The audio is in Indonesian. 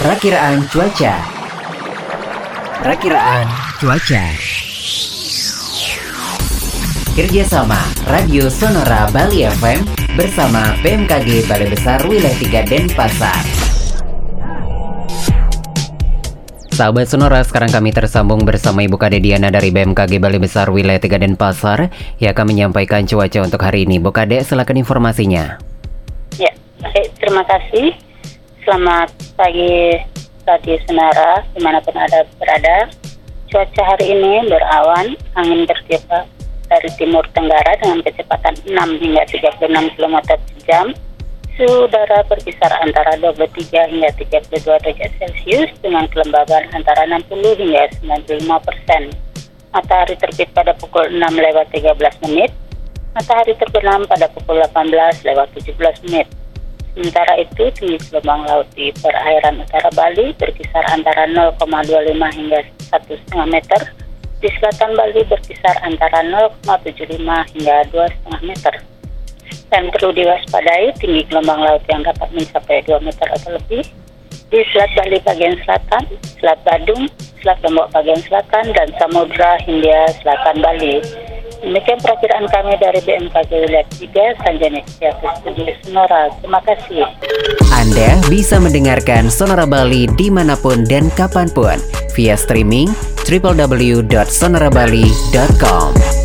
Perakiraan cuaca. Perakiraan cuaca. Kerjasama Radio Sonora Bali FM bersama BMKG Balai Besar Wilayah 3 Denpasar. Sahabat Sonora, sekarang kami tersambung bersama Ibu Kade Diana dari BMKG Balai Besar Wilayah 3 Denpasar yang akan menyampaikan cuaca untuk hari ini. Bu Kade, silakan informasinya. Ya, baik, terima kasih. Selamat pagi Radio Sonora, di mana pun ada berada. Cuaca hari ini berawan, angin bertiup dari timur tenggara dengan kecepatan 6 hingga 36 km jam. Udara berkisar antara 23 hingga 32 derajat Celcius dengan kelembaban antara 60 hingga 95 persen. Matahari terbit pada pukul 6 lewat 13 menit, matahari terbenam pada pukul 18 lewat 17 menit. Sementara itu, tinggi gelombang laut di perairan utara Bali berkisar antara 0,25 hingga 1,5 meter, di selatan Bali berkisar antara 0,75 hingga 2,5 meter. Dan perlu diwaspadai tinggi gelombang laut yang dapat mencapai 2 meter atau lebih di Selat Bali bagian selatan, Selat Badung, Selat Lombok bagian selatan, dan Samudra Hindia Selatan Bali. Demikian perakiraan kami dari BMKG Wilayah 3, Sanjani Setiaku Studio Sonora. Terima kasih. Anda bisa mendengarkan Sonora Bali di mana pun dan kapan pun via streaming www.sonorabali.com.